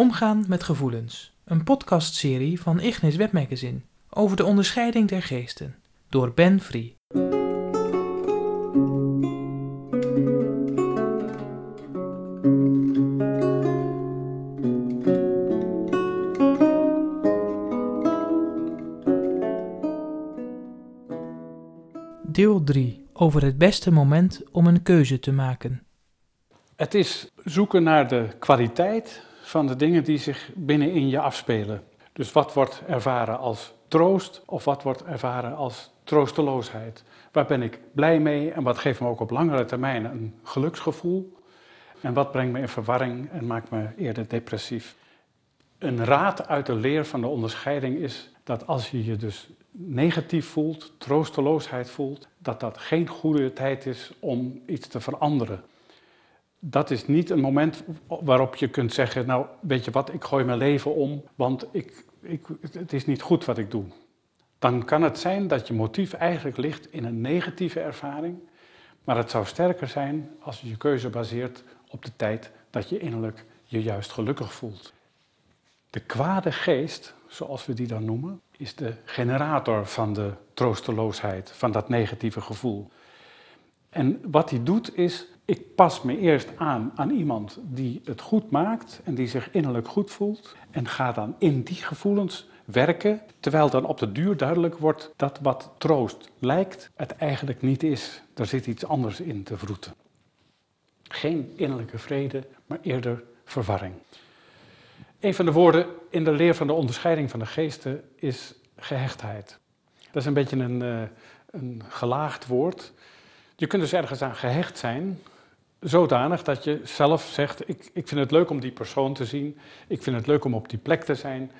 Omgaan met gevoelens, een podcastserie van Ignis Webmagazine over de onderscheiding der geesten, door Ben Free. Deel 3 over het beste moment om een keuze te maken. Het is zoeken naar de kwaliteit van de dingen die zich binnenin je afspelen. Dus wat wordt ervaren als troost of wat wordt ervaren als troosteloosheid? Waar ben ik blij mee en wat geeft me ook op langere termijn een geluksgevoel? En wat brengt me in verwarring en maakt me eerder depressief? Een raad uit de leer van de onderscheiding is dat als je je dus negatief voelt, troosteloosheid voelt, dat dat geen goede tijd is om iets te veranderen dat is niet een moment waarop je kunt zeggen, nou weet je wat, ik gooi mijn leven om, want ik, ik, het is niet goed wat ik doe. Dan kan het zijn dat je motief eigenlijk ligt in een negatieve ervaring, maar het zou sterker zijn als je je keuze baseert op de tijd dat je innerlijk je juist gelukkig voelt. De kwade geest, zoals we die dan noemen, is de generator van de troosteloosheid, van dat negatieve gevoel. En wat hij doet is, ik pas me eerst aan aan iemand die het goed maakt en die zich innerlijk goed voelt en ga dan in die gevoelens werken, terwijl dan op de duur duidelijk wordt dat wat troost lijkt, het eigenlijk niet is. Er zit iets anders in te vroeten. Geen innerlijke vrede, maar eerder verwarring. Een van de woorden in de leer van de onderscheiding van de geesten is gehechtheid. Dat is een beetje een, uh, een gelaagd woord. Je kunt dus ergens aan gehecht zijn, zodanig dat je zelf zegt, ik, ik vind het leuk om die persoon te zien, ik vind het leuk om op die plek te zijn,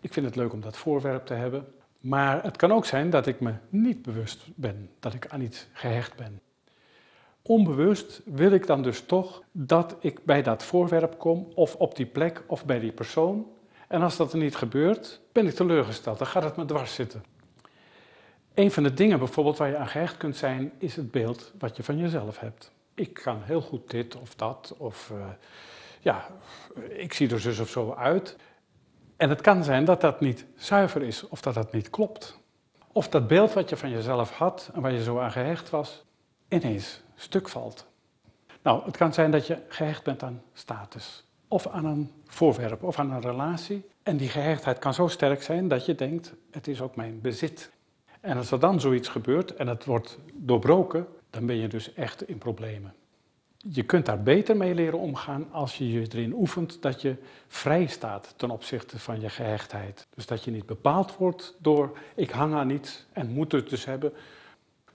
ik vind het leuk om dat voorwerp te hebben. Maar het kan ook zijn dat ik me niet bewust ben dat ik aan iets gehecht ben. Onbewust wil ik dan dus toch dat ik bij dat voorwerp kom, of op die plek, of bij die persoon. En als dat er niet gebeurt, ben ik teleurgesteld, dan gaat het me dwars zitten. Een van de dingen bijvoorbeeld waar je aan gehecht kunt zijn, is het beeld wat je van jezelf hebt. Ik kan heel goed dit of dat, of uh, ja, ik zie er zus of zo uit. En het kan zijn dat dat niet zuiver is, of dat dat niet klopt. Of dat beeld wat je van jezelf had en waar je zo aan gehecht was, ineens stuk valt. Nou, het kan zijn dat je gehecht bent aan status, of aan een voorwerp, of aan een relatie. En die gehechtheid kan zo sterk zijn dat je denkt, het is ook mijn bezit. En als er dan zoiets gebeurt en het wordt doorbroken, dan ben je dus echt in problemen. Je kunt daar beter mee leren omgaan als je je erin oefent dat je vrij staat ten opzichte van je gehechtheid. Dus dat je niet bepaald wordt door ik hang aan iets en moet het dus hebben,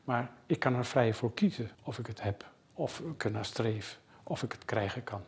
maar ik kan er vrij voor kiezen of ik het heb, of ik er naar streef, of ik het krijgen kan.